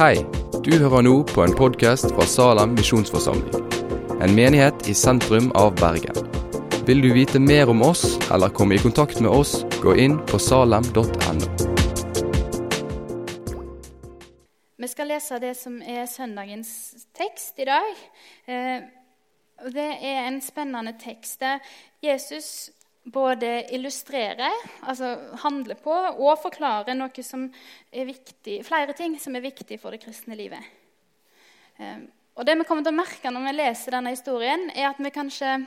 Hei, du hører nå på en podkast fra Salem misjonsforsamling. En menighet i sentrum av Bergen. Vil du vite mer om oss eller komme i kontakt med oss, gå inn på salem.no. Vi skal lese det som er søndagens tekst i dag. Eh, det er en spennende tekst der Jesus både illustrere, altså handle på, og forklare noe som er viktig, flere ting som er viktig for det kristne livet. Ehm, og det vi kommer til å merke når vi leser denne historien, er at vi kanskje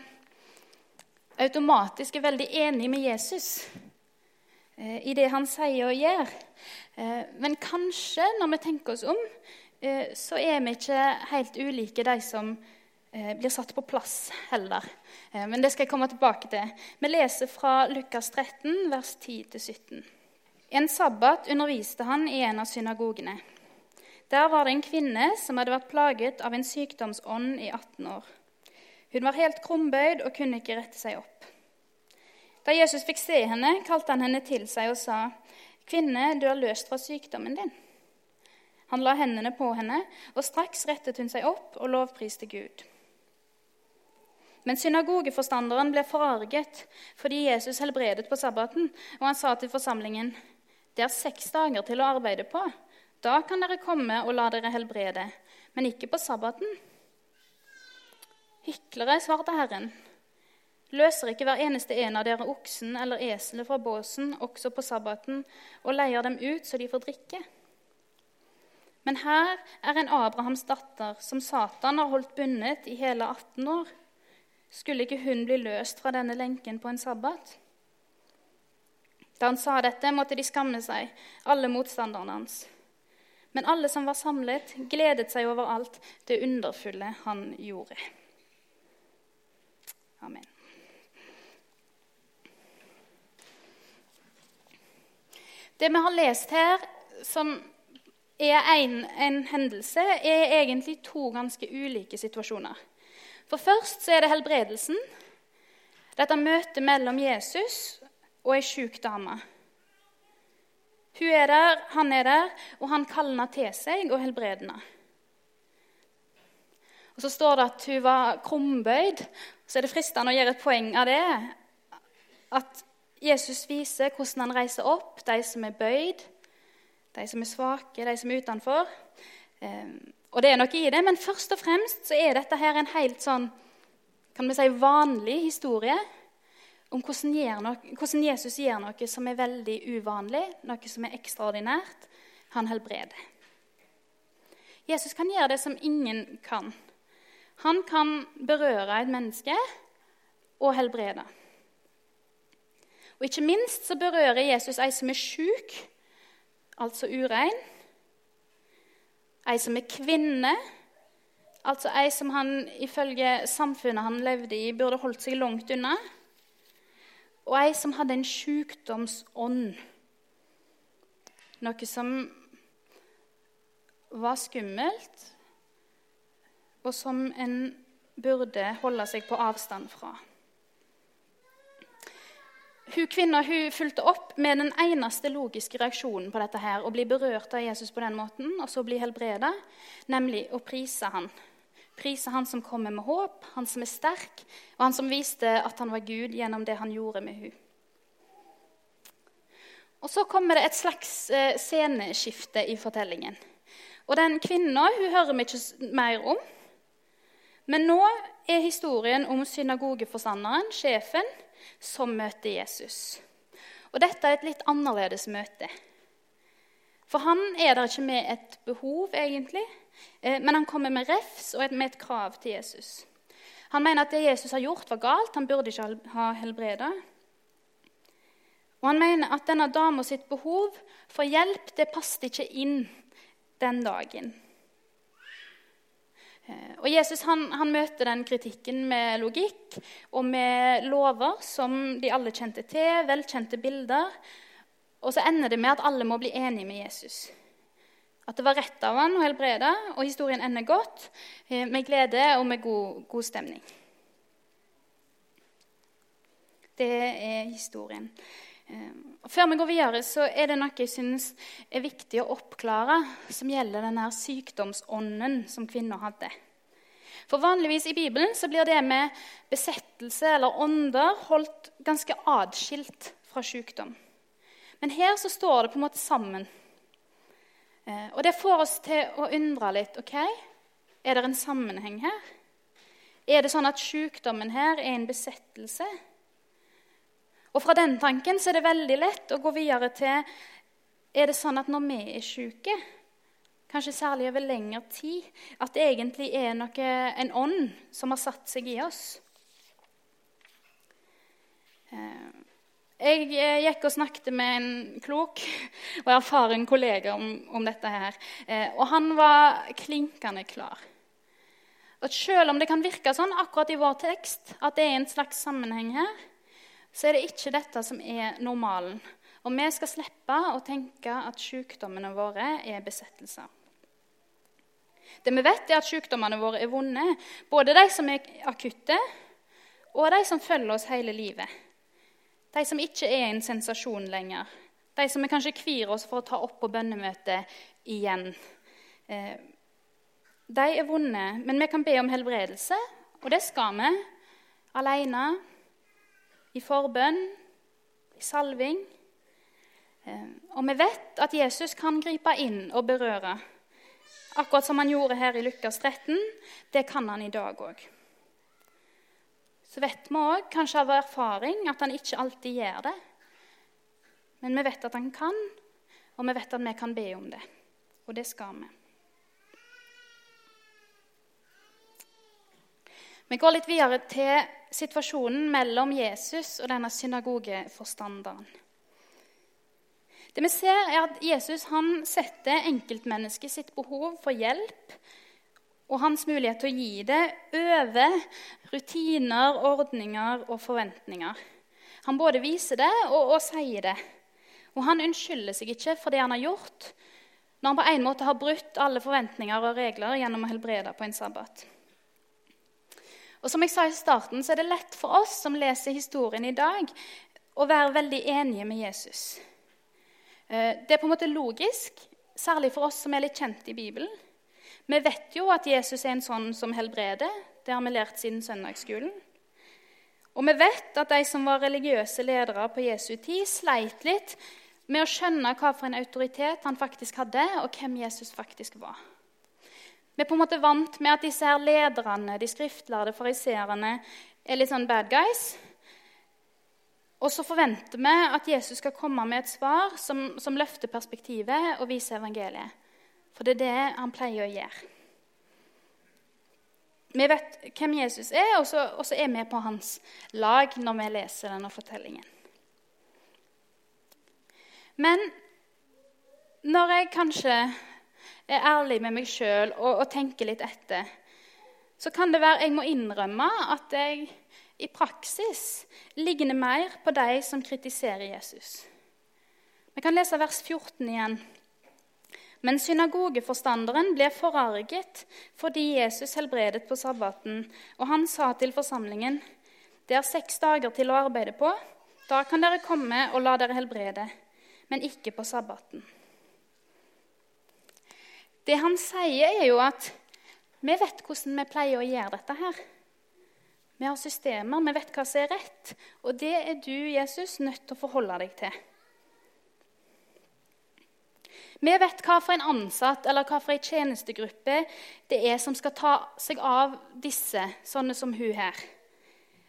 automatisk er veldig enige med Jesus eh, i det han sier og gjør. Eh, men kanskje, når vi tenker oss om, eh, så er vi ikke helt ulike de som blir satt på plass heller. Eh, men det skal jeg komme tilbake til. Vi leser fra Lukas 13, vers 10-17. En sabbat underviste han i en av synagogene. Der var det en kvinne som hadde vært plaget av en sykdomsånd i 18 år. Hun var helt krumbøyd og kunne ikke rette seg opp. Da Jesus fikk se henne, kalte han henne til seg og sa, 'Kvinne, du er løst fra sykdommen din.' Han la hendene på henne, og straks rettet hun seg opp og lovpriste Gud. Men synagogeforstanderen ble forarget fordi Jesus helbredet på sabbaten, og han sa til forsamlingen.: Det er seks dager til å arbeide på. Da kan dere komme og la dere helbrede, men ikke på sabbaten. Hyklere, svarte Herren. Løser ikke hver eneste en av dere oksen eller eselet fra båsen også på sabbaten og leier dem ut så de får drikke? Men her er en Abrahams datter som Satan har holdt bundet i hele 18 år. Skulle ikke hun bli løst fra denne lenken på en sabbat? Da han sa dette, måtte de skamme seg, alle motstanderne hans. Men alle som var samlet, gledet seg over alt det underfulle han gjorde. Amen. Det vi har lest her, som er en, en hendelse, er egentlig to ganske ulike situasjoner. For først så er det helbredelsen. Dette møtet mellom Jesus og ei sjuk dame. Hun er der, han er der, og han kaller til seg og helbreder. Og Så står det at hun var krumbøyd. Så er det fristende å gjøre et poeng av det. At Jesus viser hvordan han reiser opp de som er bøyd, de som er svake, de som er utenfor. Og det er noe i det, men først og fremst så er dette her en helt sånn kan vi si, vanlig historie om hvordan, noe, hvordan Jesus gjør noe som er veldig uvanlig, noe som er ekstraordinært. Han helbreder. Jesus kan gjøre det som ingen kan. Han kan berøre et menneske og helbrede. Og Ikke minst så berører Jesus ei som er sjuk, altså urein ei som er kvinne, altså ei som han ifølge samfunnet han levde i, burde holdt seg langt unna, og ei som hadde en sykdomsånd, noe som var skummelt, og som en burde holde seg på avstand fra. Hun kvinna hun fulgte opp med den eneste logiske reaksjonen på dette her, å bli berørt av Jesus på den måten og så bli helbreda, nemlig å prise han. Prise han som kommer med håp, han som er sterk, og han som viste at han var Gud gjennom det han gjorde med hun. Og Så kommer det et slags eh, sceneskifte i fortellingen. Og Den kvinna hører vi ikke mer om. Men nå er historien om synagogeforstanderen, sjefen, som møter Jesus. Og Dette er et litt annerledes møte. For han er der ikke med et behov, egentlig, eh, men han kommer med refs og med et krav til Jesus. Han mener at det Jesus har gjort, var galt. Han burde ikke ha helbreda. Og han mener at denne dama sitt behov for hjelp det passet ikke inn den dagen. Eh, og Jesus han, han, møter den kritikken med logikk og med lover som de alle kjente til, velkjente bilder. Og så ender det med at alle må bli enige med Jesus. At det var rett av han å helbrede, og historien ender godt, eh, med glede og med god, god stemning. Det er historien. Eh, før vi går videre, så er det noe jeg syns er viktig å oppklare, som gjelder denne sykdomsånden som kvinner hadde. For Vanligvis i Bibelen så blir det med besettelse eller ånder holdt ganske atskilt fra sykdom. Men her så står det på en måte sammen. Eh, og det får oss til å undre litt. ok, Er det en sammenheng her? Er det sånn at sykdommen her er en besettelse? Og Fra den tanken så er det veldig lett å gå videre til Er det sånn at når vi er syke, kanskje særlig over lengre tid, at det egentlig er noe, en ånd som har satt seg i oss? Eh, jeg eh, gikk og snakket med en klok og erfaren kollega om, om dette. her, eh, Og han var klinkende klar. At Selv om det kan virke sånn akkurat i vår tekst, at det er en slags sammenheng her, så er det ikke dette som er normalen. Og vi skal slippe å tenke at sykdommene våre er besettelser. Det vi vet, er at sykdommene våre er vonde, både de som er akutte, og de som følger oss hele livet. De som ikke er en sensasjon lenger. De som vi kanskje kvir oss for å ta opp på bønnemøtet igjen. Eh, de er vonde, men vi kan be om helbredelse, og det skal vi. Alene, i forbønn, i salving. Eh, og vi vet at Jesus kan gripe inn og berøre. Akkurat som han gjorde her i Lukas 13. Det kan han i dag òg. Så vet vi òg, kanskje av erfaring, at han ikke alltid gjør det. Men vi vet at han kan, og vi vet at vi kan be om det. Og det skal vi. Vi går litt videre til situasjonen mellom Jesus og denne synagogeforstanderen. Det vi ser er at Jesus han setter enkeltmennesket sitt behov for hjelp og hans mulighet til å gi det over rutiner, ordninger og forventninger. Han både viser det og, og sier det. Og han unnskylder seg ikke for det han har gjort, når han på en måte har brutt alle forventninger og regler gjennom å helbrede på en sabbat. Og som jeg sa i starten, så er det lett for oss som leser historien i dag, å være veldig enige med Jesus. Eh, det er på en måte logisk, særlig for oss som er litt kjent i Bibelen. Vi vet jo at Jesus er en sånn som helbreder. Det har vi lært siden søndagsskolen. Og vi vet at de som var religiøse ledere på Jesu tid, sleit litt med å skjønne hva for en autoritet han faktisk hadde, og hvem Jesus faktisk var. Vi er på en måte vant med at disse her lederne, de skriftlærde fariseerne, er litt sånn bad guys. Og så forventer vi at Jesus skal komme med et svar som, som løfter perspektivet og viser evangeliet. For det er det han pleier å gjøre. Vi vet hvem Jesus er, og så, og så er vi på hans lag når vi leser denne fortellingen. Men når jeg kanskje er ærlig med meg sjøl og, og, tenker litt etter, så kan det være jeg må innrømme at jeg i praksis ligner mer på de som kritiserer Jesus. Vi kan lese vers 14 igjen. Men synagogeforstanderen ble forarget fordi Jesus helbredet på sabbaten, og han sa til forsamlingen.: Det er seks dager til å arbeide på. Da kan dere komme og la dere helbrede, men ikke på sabbaten. Det han sier, er jo at vi vet hvordan vi pleier å gjøre dette her. Vi har systemer, vi vet hva som er rett. Og det er du, Jesus, nødt til å forholde deg til. Vi vet hva for en ansatt eller hva for en tjenestegruppe det er som skal ta seg av disse, sånne som hun her.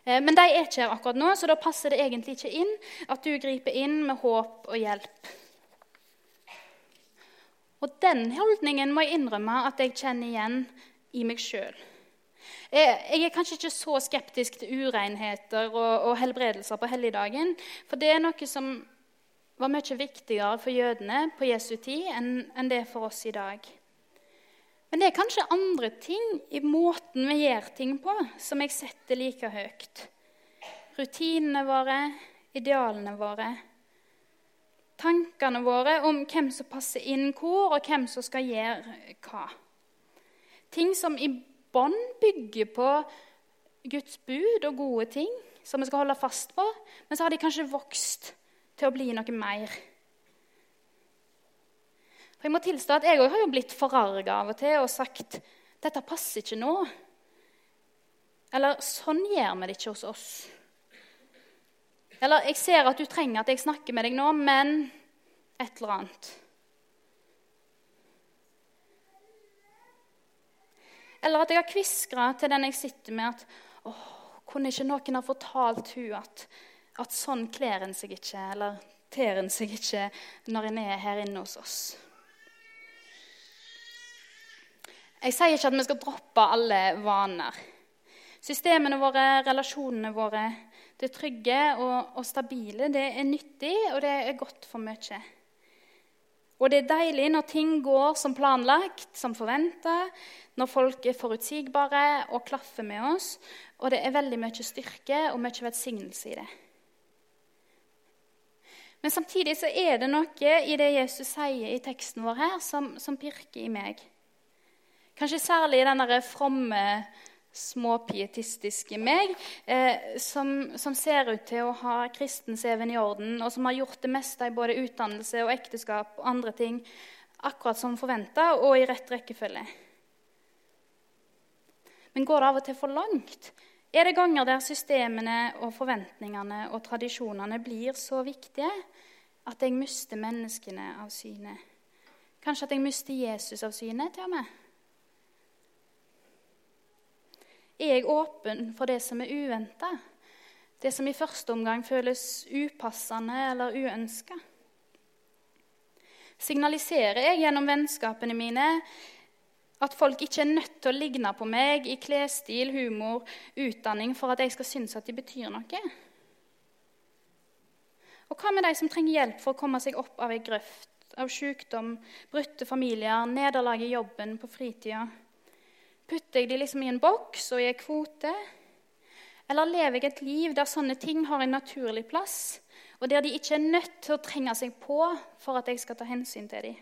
Eh, men de er ikke her akkurat nå, så da passer det egentlig ikke inn at du griper inn med håp og hjelp. Og den holdningen må jeg innrømme at jeg kjenner igjen i meg sjøl. Jeg er kanskje ikke så skeptisk til urenheter og, og helbredelser på helligdagen. For det er noe som var mye viktigere for jødene på Jesu tid enn, enn det for oss i dag. Men det er kanskje andre ting i måten vi gjør ting på, som jeg setter like høyt. Rutinene våre, idealene våre tankene våre om hvem som passer inn hvor, og hvem som skal gjøre hva. Ting som i bånd bygger på Guds bud og gode ting som vi skal holde fast på, men så har de kanskje vokst til å bli noe mer. For Jeg må tilstå at jeg òg har blitt forarga av og til og sagt dette passer ikke nå. Eller sånn gjør vi det ikke hos oss. Eller jeg ser at du trenger at jeg snakker med deg nå, men et eller annet. Eller at jeg har kviskra til den jeg sitter med, at åh, kunne ikke noen ha fortalt hun at, at sånn kler en seg ikke, eller ter en seg ikke når en er her inne hos oss? Jeg sier ikke at vi skal droppe alle vaner. Systemene våre, relasjonene våre, det trygge og, og stabile, det er nyttig, og det er godt for mye. Og det er deilig når ting går som planlagt, som forventa, når folk er forutsigbare og klaffer med oss, og det er veldig mye styrke og mye velsignelse i det. Men samtidig så er det noe i det Jesus sier i teksten vår her, som, som pirker i meg. Kanskje særlig den fromme, småpietistiske meg, eh, som, som, ser ut til å ha kristenseven i orden, og som har gjort det meste i både utdannelse og ekteskap og andre ting akkurat som forventa og i rett rekkefølge. Men går det av og til for langt? Er det ganger der systemene og forventningene og tradisjonene blir så viktige at jeg mister menneskene av syne? Kanskje at jeg mister Jesus av syne til og med? Er jeg åpen for det som er uventa? Det som i første omgang føles upassende eller uønska? Signaliserer jeg gjennom vennskapene mine at folk ikke er nødt til å ligne på meg i klesstil, humor, utdanning for at jeg skal synes at de betyr noe? Og hva med de som trenger hjelp for å komme seg opp av ei grøft, av sykdom, brutte familier, nederlag i jobben, på fritida? Putter jeg de liksom i en boks og i en kvote? Eller lever jeg et liv der sånne ting har en naturlig plass, og der de ikke er nødt til å trenge seg på for at jeg skal ta hensyn til dem?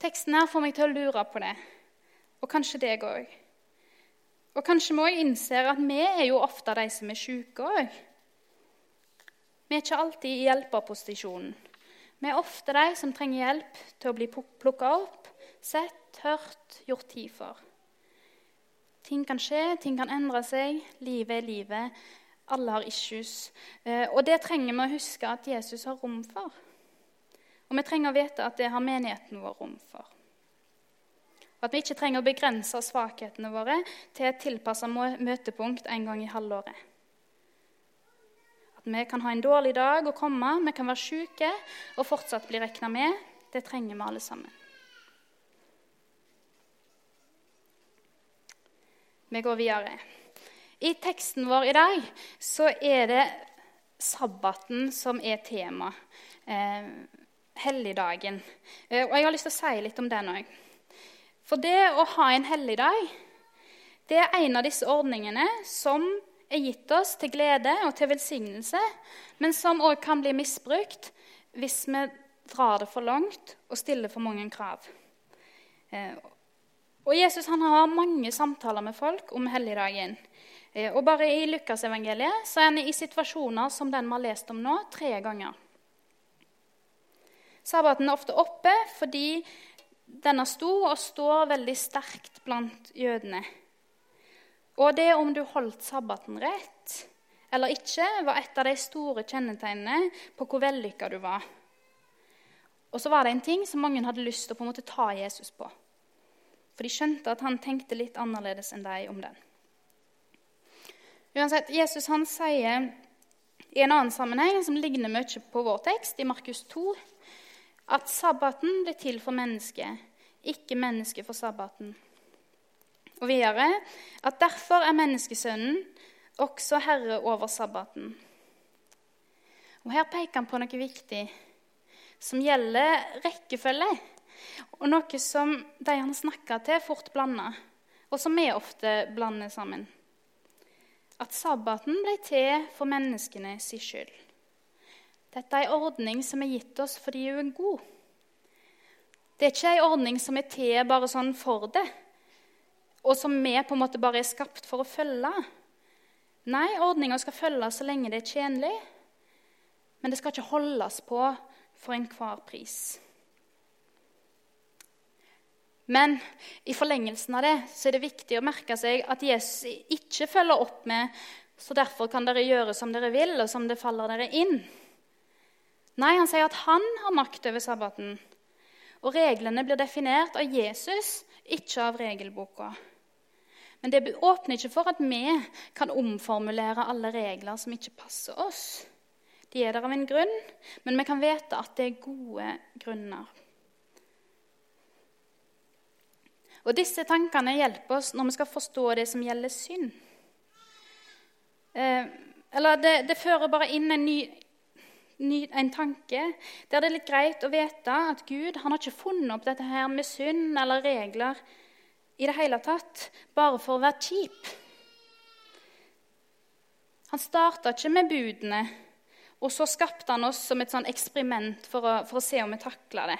Teksten her får meg til å lure på det, og kanskje deg òg. Og kanskje vi òg innser at vi er jo ofte de som er syke òg. Vi er ikke alltid i hjelperposisjonen. Vi er ofte de som trenger hjelp til å bli plukka opp, sett, hørt, gjort tid for. Ting kan skje, ting kan endre seg. Livet er livet. Alle har issues. Eh, og det trenger vi å huske at Jesus har rom for. Og vi trenger å vite at det har menigheten vår rom for. Og At vi ikke trenger å begrense svakhetene våre til et tilpassa møtepunkt en gang i halvåret. At vi kan ha en dårlig dag og komme, vi kan være syke og fortsatt bli regna med. Det trenger vi alle sammen. Vi går videre. I teksten vår i dag så er det sabbaten som er tema. Eh, helligdagen. Eh, og jeg har lyst til å si litt om den òg. For det å ha en helligdag, det er en av disse ordningene som er gitt oss til glede og til velsignelse, men som òg kan bli misbrukt hvis vi drar det for langt og stiller for mange krav. Eh, og Jesus han har mange samtaler med folk om helligdagen. Eh, og bare i Lukasevangeliet så er han i situasjoner som den vi har lest om nå, tre ganger. Sabbaten er ofte oppe fordi denne sto og står veldig sterkt blant jødene. Og det om du holdt sabbaten rett eller ikke, var et av de store kjennetegnene på hvor vellykka du var. Og så var det en ting som mange hadde lyst til å ta Jesus på. For de skjønte at han tenkte litt annerledes enn deg om den. Uansett, Jesus han sier i en annen sammenheng som ligner mye på vår tekst, i Markus 2, at sabbaten ble til for mennesket, ikke mennesket for sabbaten. Og videre at derfor er menneskesønnen også herre over sabbaten. Og Her peker han på noe viktig som gjelder rekkefølge, og noe som de han snakker til, fort blander, og som vi ofte blander sammen. At sabbaten ble til for menneskene sin skyld. Dette er en ordning som er gitt oss fordi hun er god. Det er ikke en ordning som er til bare sånn for det, og som vi på en måte bare er skapt for å følge. Nei, ordninga skal følges så lenge det er tjenlig, men det skal ikke holdes på for enhver pris. Men i forlengelsen av det så er det viktig å merke seg at Jesus ikke følger opp med så derfor kan dere gjøre som dere vil, og som det faller dere inn. Nei, han sier at han har makt over sabbaten. Og reglene blir definert av Jesus, ikke av regelboka. Men det åpner ikke for at vi kan omformulere alle regler som ikke passer oss. De er der av en grunn, men vi kan vite at det er gode grunner. Og Disse tankene hjelper oss når vi skal forstå det som gjelder synd. Eh, eller det, det, fører bare inn en ny, ny, en tanke der det er litt greit å vite at Gud han har ikke funnet opp dette her med synd eller regler i det hele tatt bare for å være kjip. Han starta ikke med budene, og så skapte han oss som et sånn eksperiment for å, for å se om vi takla det.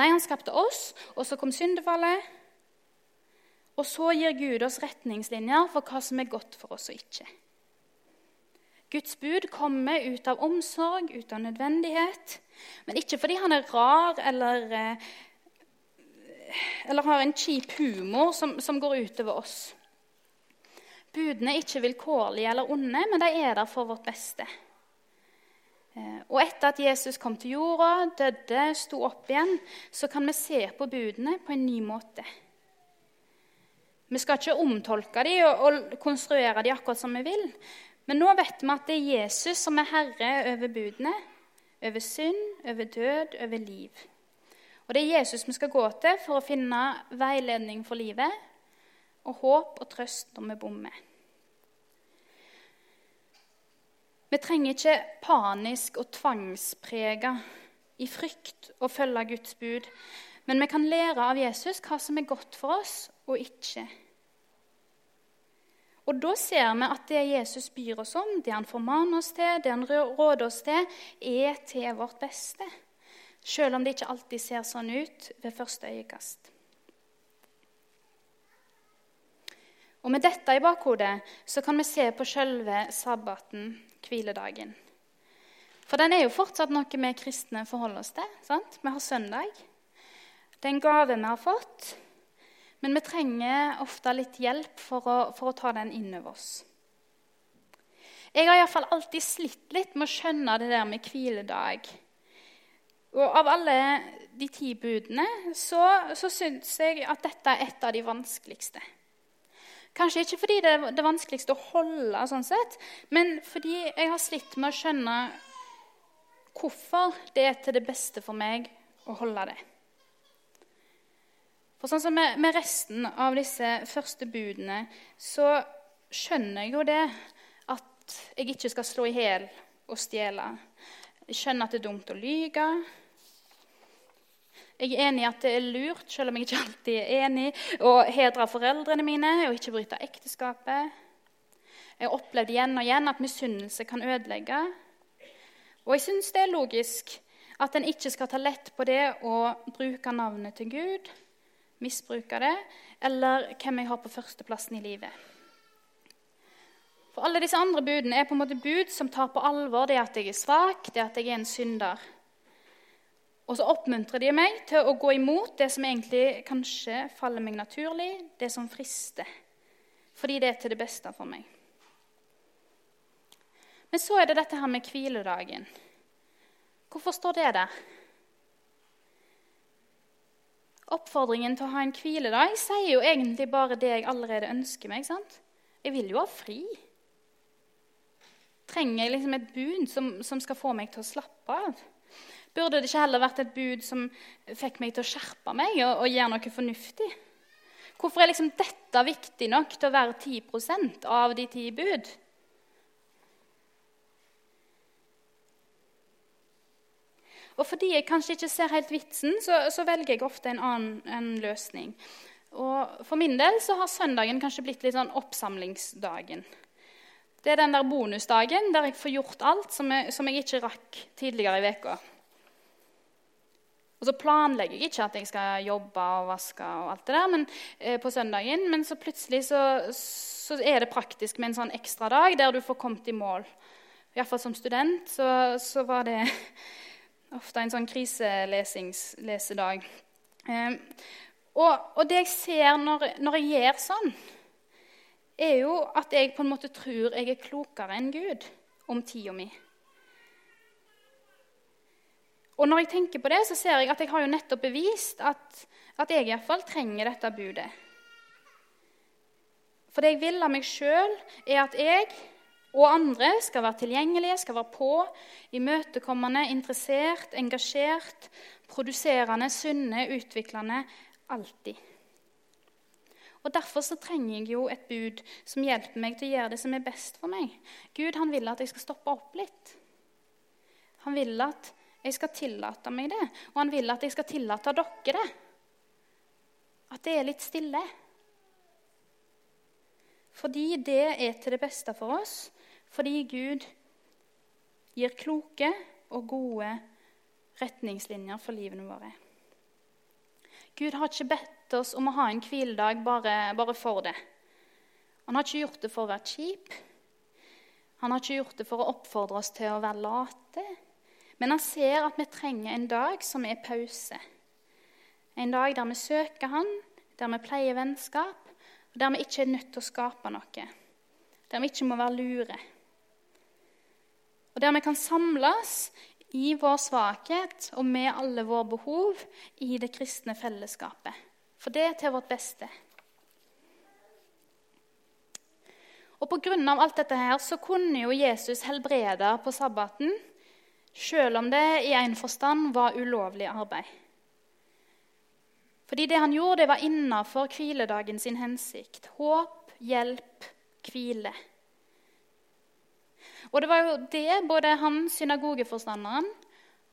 Nei, han skapte oss, og så kom syndefallet. Og så gir Gud oss retningslinjer for hva som er godt for oss og ikke. Guds bud kommer ut av omsorg, ut av nødvendighet. Men ikke fordi han er rar eller, eh, eller har en kjip humor som, som går utover oss. Budene er ikke vilkårlige eller onde, men de er der for vårt beste. Eh, og etter at Jesus kom til jorda, døde, sto opp igjen, så kan vi se på budene på en ny måte. Vi skal ikke omtolke dem og, og konstruere dem akkurat som vi vil, men nå vet vi at det er Jesus som er herre over budene, over synd, over død, over liv. Og det er Jesus vi skal gå til for å finne veiledning for livet og håp og trøst når vi bommer. Vi trenger ikke panisk og tvangsprega i frykt å følge Guds bud, men vi kan lære av Jesus hva som er godt for oss og ikke. Og da ser vi at det Jesus byr oss om, det han formaner oss til, det han råder oss til, er til vårt beste. Selv om det ikke alltid ser sånn ut ved første øyekast. Og Med dette i bakhodet så kan vi se på selve sabbaten, hviledagen. For den er jo fortsatt noe vi kristne forholder oss til. sant? Vi har søndag. Det er en gave vi har fått, men vi trenger ofte litt hjelp for å, for å ta den inn over oss. Jeg har iallfall alltid slitt litt med å skjønne det der med hviledag. Og av alle de ti budene så, så syns jeg at dette er et av de vanskeligste. Kanskje ikke fordi det er det vanskeligste å holde, sånn sett, men fordi jeg har slitt med å skjønne hvorfor det er til det beste for meg å holde det. For sånn som med, resten av disse første budene, så skjønner jeg jo det at jeg ikke skal slå i hjel og stjele. Jeg skjønner at det er dumt å lyge. Jeg er enig i at det er lurt, selv om jeg ikke alltid er enig, å hedre foreldrene mine og ikke bryte ekteskapet. Jeg har opplevd igjen og igjen at misunnelse kan ødelegge. Og jeg syns det er logisk at en ikke skal ta lett på det å bruke navnet til Gud misbruke det, eller hvem jeg har på førsteplassen i livet. For alle disse andre budene er på en måte bud som tar på alvor det at jeg er svak, det at jeg er en synder. Og så oppmuntrer de meg til å gå imot det som egentlig kanskje faller meg naturlig, det som frister. Fordi det er til det beste for meg. Men så er det dette her med hviledagen. Hvorfor står det der? Oppfordringen til å ha en hviledag sier jo egentlig bare det jeg allerede ønsker meg. sant? Jeg vil jo ha fri. Trenger jeg liksom et bud som, som, skal få meg til å slappe av? Burde det ikke heller vært et bud som fikk meg til å skjerpe meg og, og gjøre noe fornuftig? Hvorfor er liksom dette viktig nok til å være 10% av de ti bud? Og fordi jeg kanskje ikke ser helt vitsen, så, så velger jeg ofte en annen en løsning. Og For min del så har søndagen kanskje blitt litt sånn oppsamlingsdagen. Det er den der bonusdagen der jeg får gjort alt som jeg, som jeg ikke rakk tidligere i veka. Og så planlegger jeg ikke at jeg skal jobbe og vaske og alt det der men, eh, på søndagen, men så plutselig så, så er det praktisk med en sånn ekstra dag der du får kommet i mål. Iallfall som student så, så, var det ofte en sånn kriselesedag. Eh, og, og, det jeg ser når, når jeg gjør sånn, er jo at jeg på en måte tror jeg er klokere enn Gud om tida mi. Og når jeg tenker på det, så ser jeg at jeg har jo nettopp bevist at, at jeg iallfall trenger dette budet. For det jeg vil av meg sjøl, er at jeg og andre skal være tilgjengelige, skal være på, imøtekommende, interessert, engasjert, produserende, sunne, utviklende alltid. Og Derfor så trenger jeg jo et bud som hjelper meg til å gjøre det som er best for meg. Gud han vil at jeg skal stoppe opp litt. Han vil at jeg skal tillate meg det, og han vil at jeg skal tillate dere det. At det er litt stille. Fordi det er til det beste for oss. Fordi Gud gir kloke og gode retningslinjer for livene våre. Gud har ikke bedt oss om å ha en hviledag bare, bare for det. Han har ikke gjort det for å være kjip. Han har ikke gjort det for å oppfordre oss til å være late. Men han ser at vi trenger en dag som er pause. En dag der vi søker Han, der vi pleier vennskap, og der vi ikke er nødt til å skape noe. Der vi ikke må være lure. Og der vi kan samles i vår svakhet og med alle våre behov i det kristne fellesskapet. For det er til vårt beste. Og Pga. alt dette her så kunne jo Jesus helbrede på sabbaten selv om det i en forstand var ulovlig arbeid. Fordi det han gjorde, det var innafor hviledagen sin hensikt. Håp, hjelp, hvile. Og det var jo det både han, synagogeforstanderen,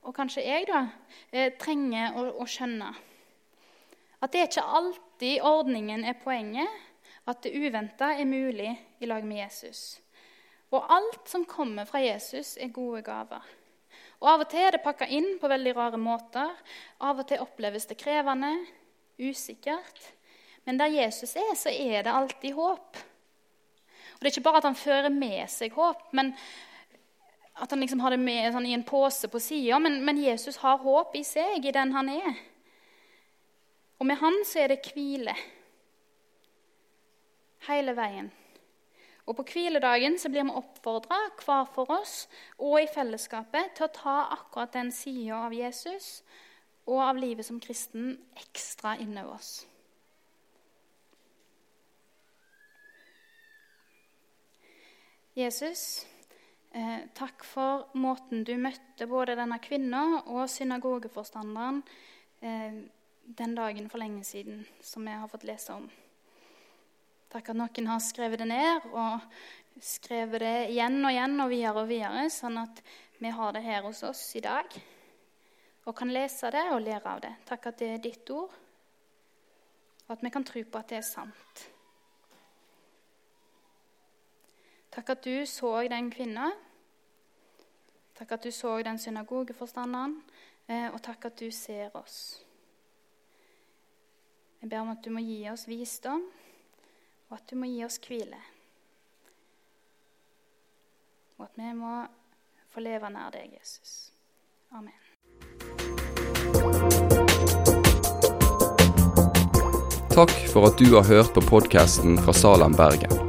og kanskje jeg, da, eh, trenger å, å skjønne. At det er ikke alltid ordningen er poenget, at det uventa er mulig i lag med Jesus. Og alt som kommer fra Jesus, er gode gaver. Og Av og til er det pakka inn på veldig rare måter. Av og til oppleves det krevende, usikkert. Men der Jesus er, så er det alltid håp. Og Det er ikke bare at han fører med seg håp, men at han liksom har det med sånn, i en pose på sida. Men, men, Jesus har håp i seg, i den han er. Og med han så er det hvile. Hele veien. Og På hviledagen så blir vi oppfordra hver for oss og i fellesskapet til å ta akkurat den sida av Jesus og av livet som kristen ekstra innover oss. Jesus, eh, takk for måten du møtte både denne kvinna og synagogeforstanderen eh, den dagen for lenge siden, som vi har fått lese om. Takk at noen har skrevet det ned og skrevet det igjen og igjen og videre og videre, sånn at vi har det her hos oss i dag og kan lese det og lære av det. Takk at det er ditt ord, og at vi kan tro på at det er sant. Takk at du så den kvinna. Takk at du så den synagogeforstanderen, eh, og takk at du ser oss. Jeg ber om at du må gi oss visdom og at du må gi oss hvile. Og at vi må få leve nær deg, Jesus. Amen. Takk for at du har hørt på podkasten fra Salem, Bergen.